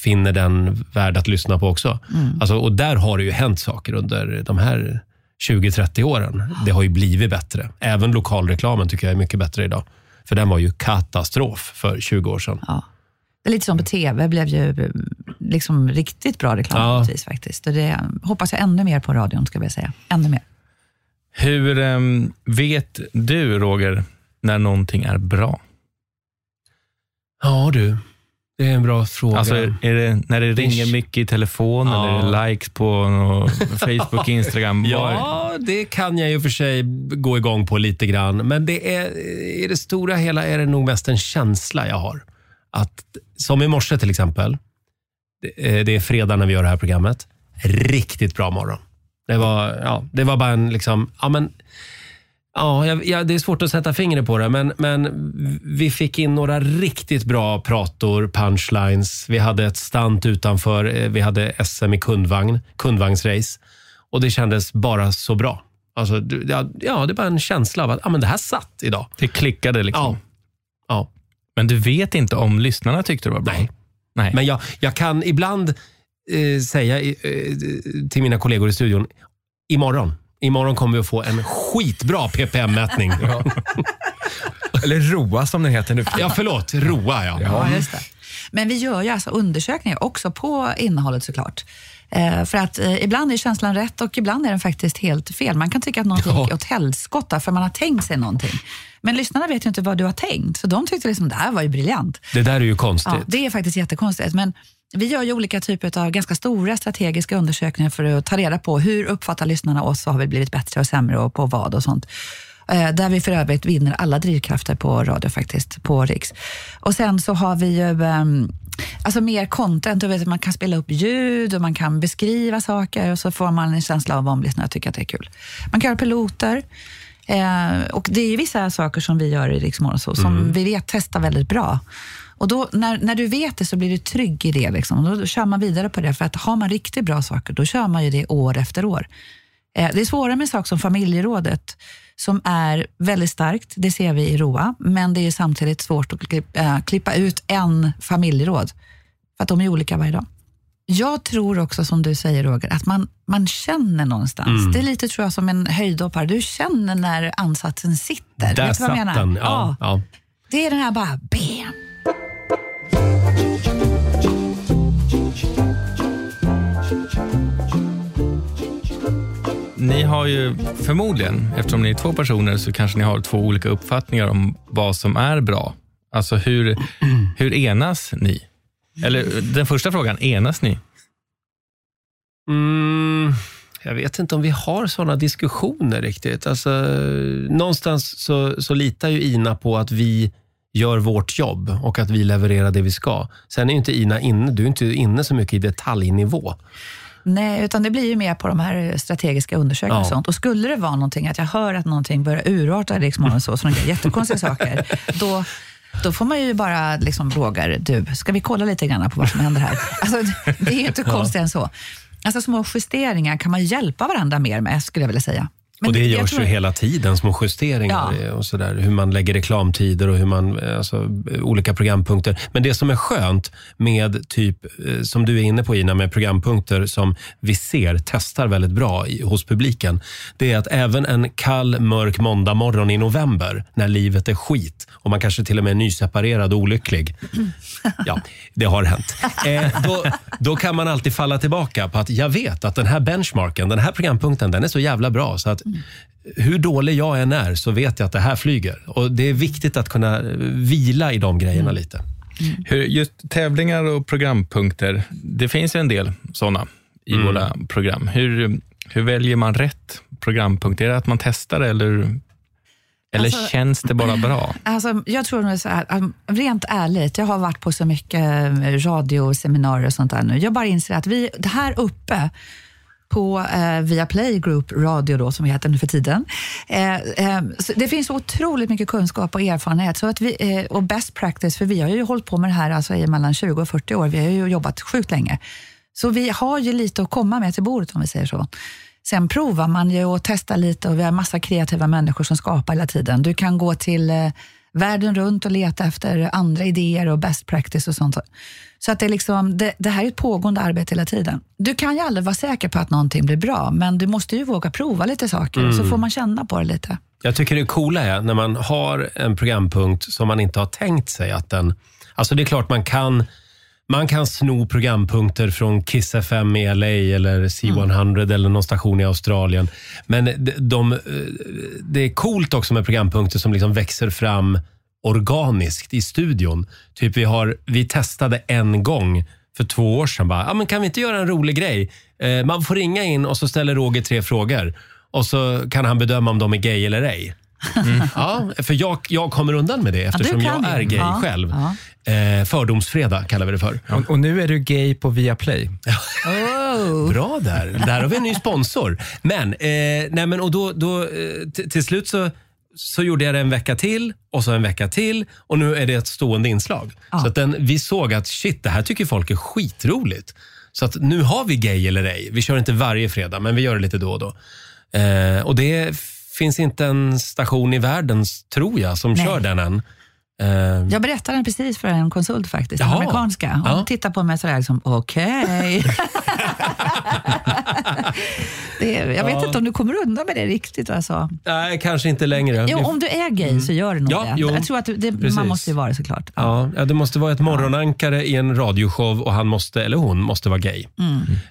finner den värd att lyssna på också. Alltså, och där har det ju hänt saker under de här 20-30 åren. Det har ju blivit bättre. Även lokalreklamen tycker jag är mycket bättre idag. För den var ju katastrof för 20 år sedan. Ja. Det är lite som på TV, blev ju eh, liksom riktigt bra reklam Ja. vis faktiskt. Och det hoppas jag ännu mer på radion, ska jag säga. Ännu mer. Hur ehm, vet du, Roger, när någonting är bra? Ja du, det är en bra fråga. Alltså, är det när det ringer Ish. mycket i telefon Ja. eller är det likes på Facebook, Instagram? Var- Ja, det kan jag ju för sig gå igång på lite grann. Men det är, i det stora hela är det nog mest en känsla jag har. Att, som i morse till exempel. Det, eh, det är fredag när vi gör det här programmet. Riktigt bra morgon. Det var, ja, det var bara en liksom, ja men, ja, ja, det är svårt att sätta fingret på det, men, men vi fick in några riktigt bra prator, punchlines. Vi hade ett stant utanför, eh, vi hade SM i kundvagn, kundvagnsrace. Och det kändes bara så bra. Alltså, ja, ja, det var en känsla av att ja, men det här satt idag. Det klickade liksom. Ja. ja. Men du vet inte om lyssnarna tyckte det var bra? Nej. Nej. Men jag, jag kan ibland eh, säga eh, till mina kollegor i studion, imorgon, imorgon kommer vi att få en skitbra ppm-mätning. Ja. Eller ROA som det heter nu. förlåt. Roa, ja. Ja, just det. Men vi gör ju alltså undersökningar också på innehållet såklart. Eh, för att eh, ibland är känslan rätt och ibland är den faktiskt helt fel. Man kan tycka att någonting Ja. är åt helskotta för man har tänkt sig någonting. Men lyssnarna vet ju inte vad du har tänkt, så de tyckte liksom det här var ju briljant. Det där är ju konstigt. Ja, det är faktiskt jättekonstigt. Men vi gör ju olika typer av ganska stora strategiska undersökningar för att ta reda på hur uppfattar lyssnarna oss och har vi blivit bättre och sämre och på vad och sånt. Eh, Där vi för övrigt vinner alla drivkrafter på radio faktiskt, på Riks. Och sen så har vi ju ehm, alltså mer content, du vet, man kan spela upp ljud och man kan beskriva saker och så får man en känsla av om lyssnarna tycker att det är kul. Man kan göra piloter. Eh, och det är vissa saker som vi gör i Rix som vi vet testar väldigt bra. Och då, när, när du vet det så blir du trygg i det. Liksom. Då, då kör man vidare på det. För att har man riktigt bra saker, då kör man ju det år efter år. Eh, det är svårare med saker som familjerådet, som är väldigt starkt. Det ser vi i ROA. Men det är samtidigt svårt att klippa, eh, klippa ut en familjeråd. För att de är olika varje dag. Jag tror också, som du säger Roger, att man, man känner någonstans. Det är lite tror jag som en höjdhoppare. Du känner när ansatsen sitter. Där Vet du vad jag satt menar? den. Ja, ja. Det är den här bara bam. Ni har ju förmodligen, eftersom ni är två personer, så kanske ni har två olika uppfattningar om vad som är bra. Alltså hur, hur enas ni? Eller den första frågan, enas ni? Mm, jag vet inte om vi har sådana diskussioner riktigt. Alltså, någonstans så, så litar ju Ina på att vi gör vårt jobb och att vi levererar det vi ska. Sen är ju inte Ina inne, du är inte inne så mycket i detaljnivå. Nej, utan det blir ju mer på de här strategiska undersökningarna och Ja. sånt. Och skulle det vara någonting, att jag hör att någonting börjar urarta i Riksmorgon så, sådana jättekonstiga saker, då, då får man ju bara liksom fråga, du, ska vi kolla lite grann på vad som händer här? Alltså, det är ju inte konstigt än så. Alltså små justeringar kan man hjälpa varandra mer med, skulle jag vilja säga. Men och det jag görs tror- ju hela tiden, små justeringar Ja. och sådär. Hur man lägger reklamtider och hur man, alltså, olika programpunkter. Men det som är skönt med typ, eh, som du är inne på Ina, med programpunkter som vi ser testar väldigt bra i, hos publiken. Det är att även en kall, mörk måndagmorgon i november, när livet är skit och man kanske till och med är nyseparerad och olycklig. Ja, det har hänt. Eh, då, då kan man alltid falla tillbaka på att jag vet att den här benchmarken, den här programpunkten, den är så jävla bra så att hur dålig jag än är så vet jag att det här flyger. Och Det är viktigt att kunna eh, vila i de grejerna lite. Hur, just tävlingar och programpunkter, det finns ju en del sådana i Mm. våra program. Hur, hur väljer man rätt programpunkt? Är det att man testar eller, eller Alltså- känns det bara bra? Alltså, jag tror nog så här, um, rent ärligt, jag har varit på så mycket eh, radioseminarier och sånt där nu. Jag bara inser att vi, det här uppe på eh, Viaplay Group Radio, då, som vi heter nu för tiden. Eh, eh, så det finns så otroligt mycket kunskap och erfarenhet så att vi, eh, och best practice, för vi har ju hållit på med det här alltså, i mellan 20 och 40 år. Vi har ju jobbat sjukt länge. Så vi har ju lite att komma med till bordet om vi säger så. Sen provar man ju och testar lite och vi har massa kreativa människor som skapar hela tiden. Du kan gå till eh, världen runt och leta efter andra idéer och best practice och sånt. Så att det, är liksom, det, det här är ett pågående arbete hela tiden. Du kan ju aldrig vara säker på att någonting blir bra, men du måste ju våga prova lite saker, så får man känna på det lite. Jag tycker det coola är när man har en programpunkt som man inte har tänkt sig att den... Alltså det är klart man kan, man kan sno programpunkter från Kiss FM i LA eller C100 eller någon station i Australien. Men de, de, det är coolt också med programpunkter som liksom växer fram organiskt i studion. Typ vi, har, vi testade en gång för två år sedan. Bara, ah, men kan vi inte göra en rolig grej? Eh, man får ringa in och så ställer Roger tre frågor. Och så kan han bedöma om de är gay eller ej. Ja, för jag, jag kommer undan med det eftersom du jag är gay Ja, själv. ja. Eh, fördomsfredag kallar vi det för. Och, och nu är du gay på Viaplay. Oh. Bra där. Där har vi en ny sponsor. Men, eh, nej men och då, då, eh, t- till slut så, så gjorde jag det en vecka till och så en vecka till och nu är det ett stående inslag. Så att den, vi såg att shit, det här tycker folk är skitroligt. Så att nu har vi gay eller ej. Vi kör inte varje fredag, men vi gör det lite då och då. Eh, och det finns inte en station i världen, tror jag, som Nej. kör den än. Eh, Jag berättade den precis för en konsult faktiskt, Jaha. amerikanska. Och Ja. hon tittade på mig sådär liksom, okej. Är- jag vet Ja. inte om du kommer undan med det riktigt alltså. nej, kanske inte längre. Jo, om du är gay så gör du nog Ja, det. jo. Jag tror att det, Precis. man måste ju vara det såklart. Ja, ja, det måste vara ett morgonankare i en radioshow och han måste, eller hon måste vara gay.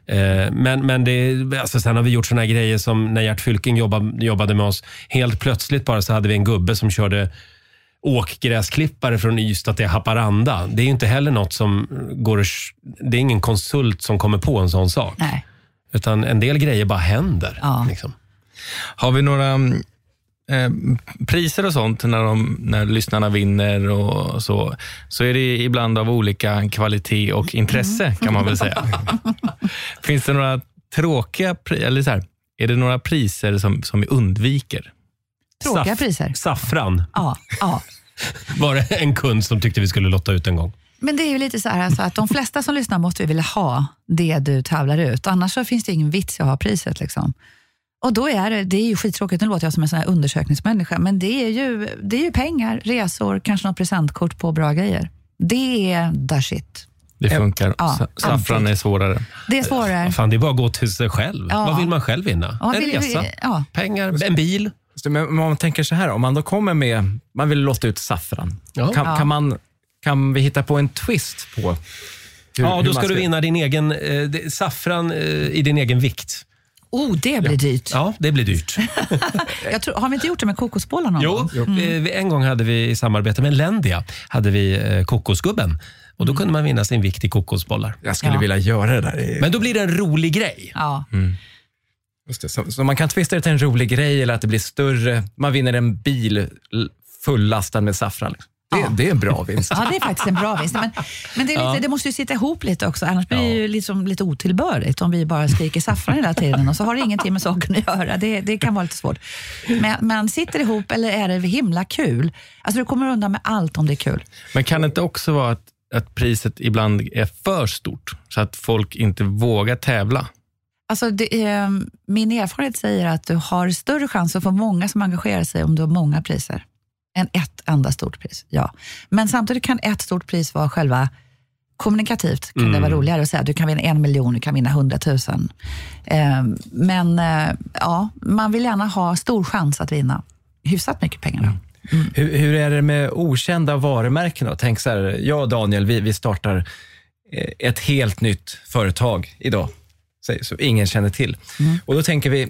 Eh, men men det, alltså sen har vi gjort såna här grejer som när Gert Fylking jobbade, jobbade med oss. Helt plötsligt bara så hade vi en gubbe som körde åkgräsklippare från Ystad till Haparanda. Det är ju inte heller något som går Det är ingen konsult som kommer på en sån sak. Nej. Utan en del grejer bara händer. Ja. Liksom. Har vi några eh, priser och sånt när, de, när lyssnarna vinner och så, så är det ibland av olika kvalitet och intresse kan man väl säga. Finns det några tråkiga eller så här, är det några priser som, som vi undviker? Tråkiga Saff- priser. Saffran Ja, ja. var det en kund som tyckte vi skulle lotta ut en gång. Men det är ju lite så här alltså, att de flesta som lyssnar måste ju vilja ha det du tävlar ut. Annars så finns det ingen vits i att ha priset. Liksom. Och då är det, det är ju skittråkigt, nu låter jag som en sån här undersökningsmänniska, men det är ju, det är ju pengar, resor, kanske något presentkort på bra grejer. Det är the shit. Det funkar. Ja, Sa- Saffran alltid. är svårare. Det är svårare. Fan, det är bara att gå till sig själv. Ja. Vad vill man själv vinna? Ja, en vill- resa, ja. pengar, en bil. Men om man tänker så här, om man då kommer med, man vill låta ut saffran. Ja. Kan, kan, man, kan vi hitta på en twist på hur, Ja, hur då man ska du vinna din egen eh, det- saffran eh, i din egen vikt. Oh, det blir dyrt. Ja, det blir dyrt. Jag tror, har vi inte gjort det med kokosbollar någon Jo, gång? eh, en gång hade vi i samarbete med Lendia hade vi eh, kokosgubben. Och Då kunde man vinna sin vikt i kokosbollar. Jag skulle Ja. vilja göra det där. i- Men då blir det en rolig grej. Ja. Just det. Så, så man kan twista det till en rolig grej eller att det blir större. Man vinner en bil fullastad med saffran. Liksom. Det, Ja. det är en bra vinst. Ja, det är faktiskt en bra vinst. Men, men det, är lite, det måste ju sitta ihop lite också, annars blir det ju liksom lite otillbörligt om vi bara skriker saffran hela tiden och så har det ingenting med saken att göra. Det, det kan vara lite svårt. Men, men sitter det ihop eller är det himla kul? Alltså du kommer undan med allt om det är kul. Men kan det inte också vara att, att priset ibland är för stort så att folk inte vågar tävla? Alltså det, eh, min erfarenhet säger att du har större chans att få många som engagerar sig om du har många priser än ett enda stort pris. Ja. Men samtidigt kan ett stort pris vara själva kommunikativt kan det vara roligare att säga du kan vinna en miljon, du kan vinna hundratusen. Eh, men eh, ja, man vill gärna ha stor chans att vinna hyfsat mycket pengar. då. Hur, hur är det med okända varumärken då? Tänk så här, jag och Daniel, vi, vi startar eh, ett helt nytt företag idag, så, så ingen känner till. Och då tänker vi,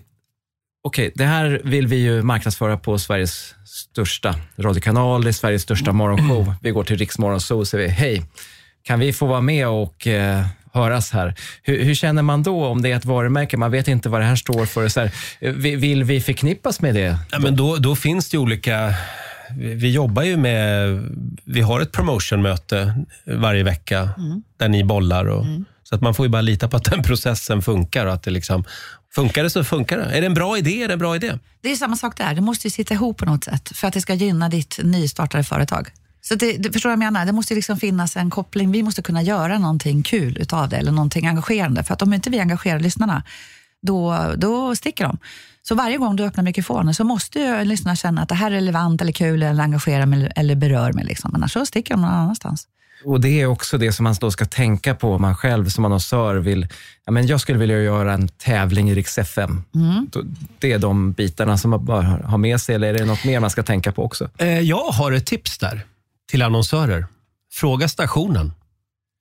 okej, det här vill vi ju marknadsföra på Sveriges största radiokanal, det är Sveriges största morgonshow. Vi går till Riksmorgon Zoo och säger, hej, kan vi få vara med och eh, höras här? Hur, hur känner man då om det är ett varumärke? Man vet inte vad det här står för. Så här, vi- vill vi förknippas med det? Ja, men då, då finns det olika... Vi jobbar ju med... Vi har ett promotionmöte varje vecka där ni bollar. Och, så att man får ju bara lita på att den processen funkar. Och att det liksom, funkar det så funkar det. Är det en bra idé är det en bra idé. Det är samma sak där, det måste ju sitta ihop på något sätt för att det ska gynna ditt nystartade företag. Så det, det, förstår du vad jag menar? Det måste liksom finnas en koppling. Vi måste kunna göra någonting kul utav det eller någonting engagerande. För att om inte vi engagerar lyssnarna, då, då sticker de. Så varje gång du öppnar mikrofonen så måste ju lyssnarna känna att det här är relevant eller kul eller engagerar mig eller berör mig. Liksom. Annars så sticker de någon annanstans. Och det är också det som man då ska tänka på om man själv som annonsör vill, ja, men jag skulle vilja göra en tävling i Rix FM. Då- Det är de bitarna som man bör ha med sig, eller är det något mer man ska tänka på också? Eh, Jag har ett tips där till annonsörer. Fråga stationen.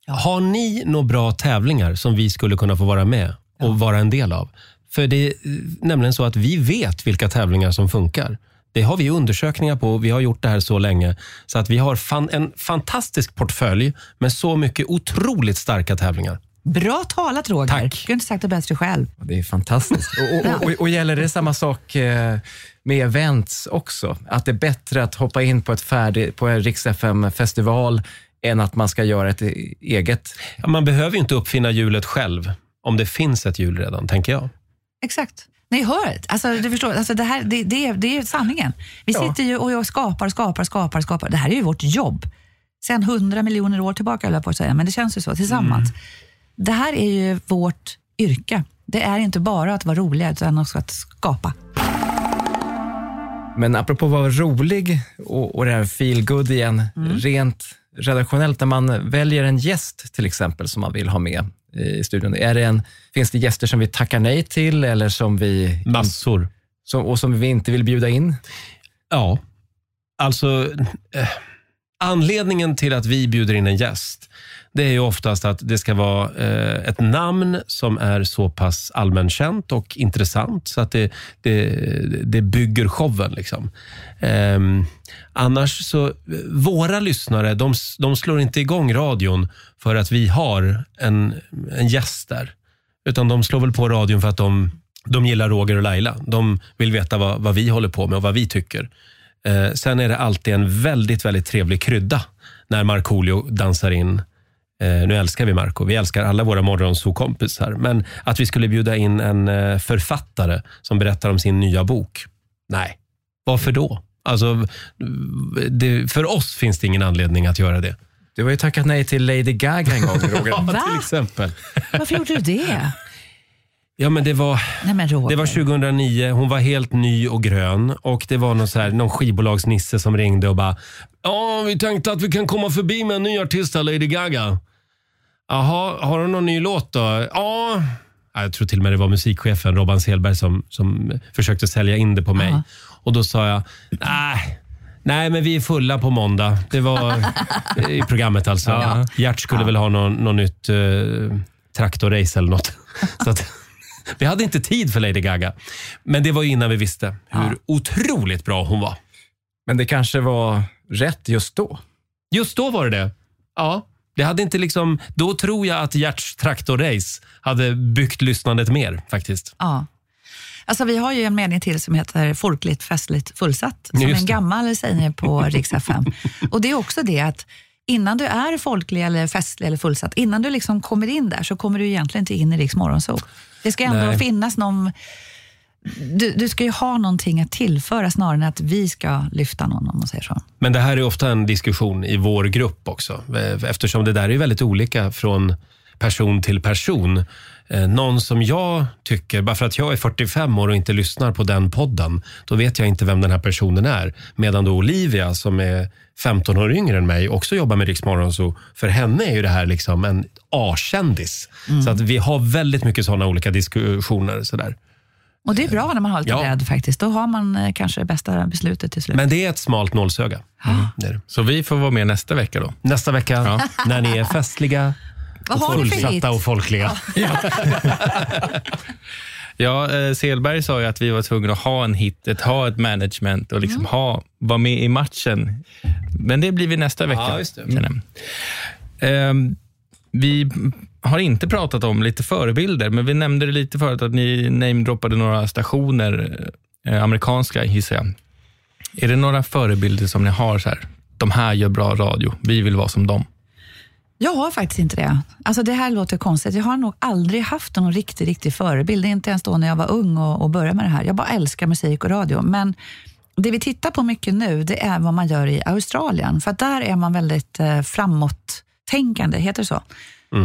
Har ni några bra tävlingar som vi skulle kunna få vara med och vara en del av? För det är nämligen så att vi vet vilka tävlingar som funkar. Det har vi undersökningar på. Vi har gjort det här så länge. Så att vi har fan, en fantastisk portfölj med så mycket otroligt starka tävlingar. Bra talat Roger. Tack. Du kunde inte sagt det bättre själv. Det är fantastiskt. Och, och, och, och gäller det samma sak eh, med events också? Att det är bättre att hoppa in på, ett färdig, på en Rix FM-festival än att man ska göra ett e- eget? Ja, Man behöver ju inte uppfinna hjulet själv om det finns ett hjul redan, tänker jag. Exakt. Ni hör det. Alltså, du förstår, alltså, det, här, det, det, är- det är sanningen. Vi Ja. sitter ju och skapar, skapar, skapar, skapar. Det här är ju vårt jobb. Sen hundra miljoner år tillbaka, höll jag på att säga, men det känns ju så tillsammans. Det här är ju vårt yrke. Det är inte bara att vara roliga, utan också att skapa. Men apropå att vara rolig och, och det här feel good igen, rent redaktionellt, när man väljer en gäst till exempel som man vill ha med i studion, är det en, finns det gäster som vi tackar nej till eller som vi, Massor. som, och som vi inte vill bjuda in? Ja, alltså eh, anledningen till att vi bjuder in en gäst, det är ju oftast att det ska vara eh, ett namn som är så pass allmänkänt och intressant så att det, det, det bygger showen. Liksom. Eh, annars så, våra lyssnare, de, de slår inte igång radion för att vi har en, en gäst där. Utan de slår väl på radion för att de, de gillar Roger och Laila. De vill veta vad, vad vi håller på med och vad vi tycker. Eh, sen är det alltid en väldigt, väldigt trevlig krydda när Markoolio dansar in. Eh, nu älskar vi Marco, vi älskar alla våra morgonsokompisar. Men att vi skulle bjuda in en eh, författare som berättar om sin nya bok. Nej, varför då? Alltså, det, för oss finns det ingen anledning att göra det. Du har ju tackat nej till Lady Gaga en gång, Roger. Va? Till exempel. Varför gjorde du det? Ja, men det var... Nej men Roger. Det var 2009, hon var helt ny och grön och det var någon, så här, någon skivbolagsnisse som ringde och bara Ja, vi tänkte att vi kan komma förbi med en ny artist, här, Lady Gaga. Jaha, har hon någon ny låt då? Ja. Ja, Jag tror till och med det var musikchefen Robban Selberg som, som försökte sälja in det på mig. Ja. Och då sa jag, nej, nej men vi är fulla på måndag. Det var i programmet alltså. Ja. Gert skulle väl ha någon, någon nytt uh, traktorrace eller något. Så att, vi hade inte tid för Lady Gaga. Men det var ju innan vi visste hur otroligt bra hon var. Men det kanske var rätt just då. Just då var det det. Ja. Det hade inte liksom, då tror jag att Gerts traktorrace hade byggt lyssnandet mer faktiskt. Ja. Alltså, vi har ju en mening till som heter folkligt, festligt, fullsatt. Som Just en det. gammal sägning på Rix FM. Och det är också det att innan du är folklig, eller festlig eller fullsatt, innan du liksom kommer in där så kommer du egentligen inte in i Riks Morgonzoo. Det ska ändå Nej. finnas någon... Du, du ska ju ha någonting att tillföra snarare än att vi ska lyfta någon, om man säger så. Men det här är ofta en diskussion i vår grupp också. Eftersom det där är väldigt olika från person till person. Eh, någon som jag tycker, bara för att jag är 45 år och inte lyssnar på den podden, då vet jag inte vem den här personen är. Medan då Olivia som är 15 år yngre än mig också jobbar med Rix så för henne är ju det här liksom en A-kändis. Så att vi har väldigt mycket sådana olika diskussioner. Sådär. Och det är bra när man har lite Ja. bredd faktiskt. Då har man eh, kanske det bästa beslutet till slut. Men det är ett smalt nålsöga. Mm, det är det. Så vi får vara med nästa vecka då. Nästa vecka, när ni är festliga, Vad har ni för hit? och folkliga. Ja, eh, Selberg sa ju att vi var tvungna att ha en hit, ett, ha ett management och liksom ha, vara med i matchen. Men det blir vi nästa vecka. Ja, jag. Ehm, vi har inte pratat om lite förebilder, men vi nämnde det lite förut att ni namedroppade några stationer, eh, amerikanska gissar jag. Är det några förebilder som ni har så här, de här gör bra radio, vi vill vara som dem? Jag har faktiskt inte det. Alltså det här låter konstigt. Jag har nog aldrig haft någon riktig, riktig förebild. Inte ens då när jag var ung och, och började med det här. Jag bara älskar musik och radio. Men det vi tittar på mycket nu, det är vad man gör i Australien. För där är man väldigt eh, framåt-tänkande, heter det så?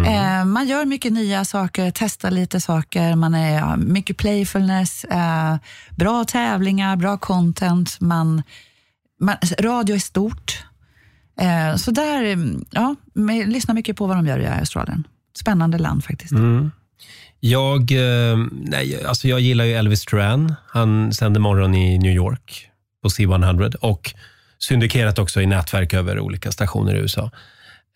Eh, man gör mycket nya saker, testar lite saker, man är ja, mycket playfulness, eh, bra tävlingar, bra content. Man, man, radio är stort. Eh, så där, ja, med, jag lyssnar mycket på vad de gör i Australien. Spännande land faktiskt. Mm. Jag, eh, nej, alltså jag gillar ju Elvis Duran. Han sänder morgon i New York på C100 och syndikerat också i nätverk över olika stationer i USA.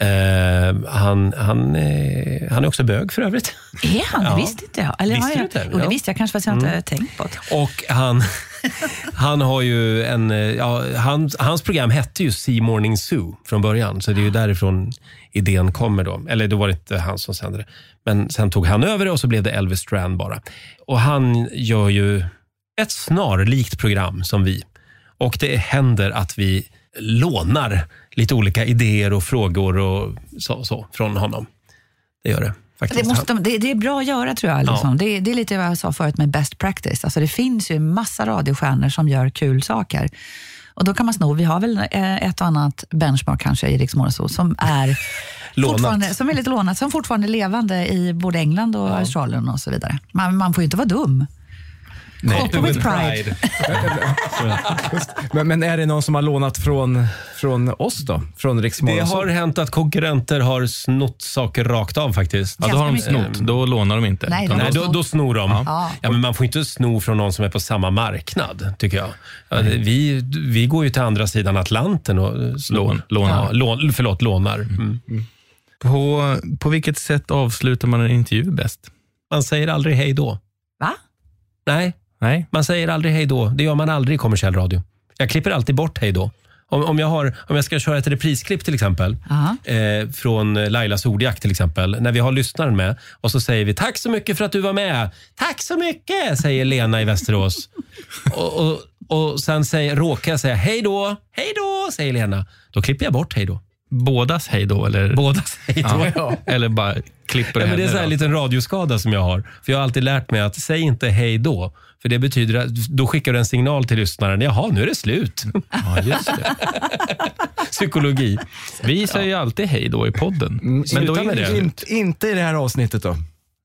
Eh, han, han, eh, han är också bög för övrigt. Är han? Ja. Det visste inte jag. Eller, Visste har du jag? inte? Jo, det Ja. Mm. visste jag kanske fast jag inte tänkt på det. Och han, han har ju en... eh, Ja, han, hans program hette ju Sea Morning Zoo från början, så det är ju därifrån idén kommer. då. Eller då var det inte han som sände det. Men sen tog han över det och så blev det Elvis Duran bara. Och han gör ju ett snarlikt program som vi. Och det händer att vi lånar lite olika idéer och frågor och så, så från honom. Det gör det faktiskt. Det, måste, det, det är bra att göra tror jag. Liksom. Det, det är lite vad jag sa förut med best practice. Alltså, det finns ju en massa radiostjärnor som gör kul saker. Och då kan man sno, vi har väl eh, ett och annat benchmark kanske i Rix som är Lånat. som är lite lånat, som fortfarande är levande i både England och Australien och så vidare. Man, man får ju inte vara dum. Open with pride. Men, men är det någon som har lånat från, från oss då? Från Det har hänt att konkurrenter har snott saker rakt av faktiskt. Ja, då har de Ganska snott, då lånar de inte. Nej, de- Nej, då, då snor de. Ja. Ja. men man får inte sno från någon som är på samma marknad, tycker jag. Ja, det- vi, vi går ju till andra sidan Atlanten och snor. Lån- lånar. Ja, lån, förlåt, lånar. Mm. På, på vilket sätt avslutar man en intervju bäst? Man säger aldrig hej då. Va? Nej, Nej? man säger aldrig hej då. Det gör man aldrig i kommersiell radio. Jag klipper alltid bort hej då. Om, om, jag har, om jag ska köra ett reprisklipp till exempel, eh, från Lailas ordjakt till exempel, när vi har lyssnaren med och så säger vi tack så mycket för att du var med. Tack så mycket, säger Lena i Västerås. och, och, och sen säger, råkar jag säga hej då, hej då, säger Lena. Då klipper jag bort hej då. Bådas hej då? Eller, Bådas hej då. ja. eller bara klipper Ja, men det är så här en liten radioskada som jag har. För Jag har alltid lärt mig att säg inte hej då. För det betyder att då skickar du en signal till lyssnaren. Jaha, nu är det slut. Ja, just det. Psykologi. Vi säger ju alltid hej då i podden. Mm, Men då är det det. slut. Inte, inte i det här avsnittet då.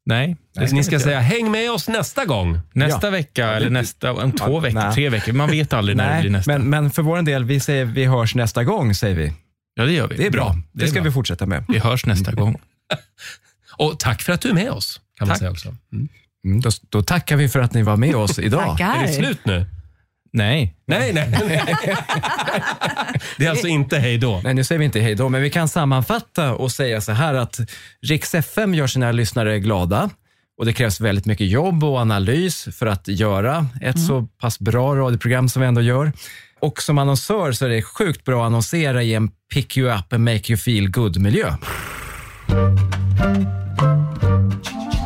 Nej, det ska Ni ska säga häng med oss nästa gång. Nästa Ja. vecka eller nästa, om två Ja, veckor, nej. tre veckor. Man vet aldrig när det blir Nej, nästa. men, men för vår del, vi säger vi hörs nästa gång, säger vi. ja, det gör vi. Det är bra. Det, är ska bra. vi fortsätta med. Vi hörs nästa gång. Och tack för att du är med oss. Kan man Tack. säga också. Mm. Mm, då, då tackar vi för att ni var med oss idag. Tackar. Är det slut nu? Nej, Nej, nej. det är alltså inte hej då. Nej, nu säger vi inte hej då, men vi kan sammanfatta och säga så här att Rix FM gör sina lyssnare glada och det krävs väldigt mycket jobb och analys för att göra ett så pass bra radioprogram som vi ändå gör. Och som annonsör så är det sjukt bra att annonsera i en pick you up and make you feel good Ch -ch -ch -ch.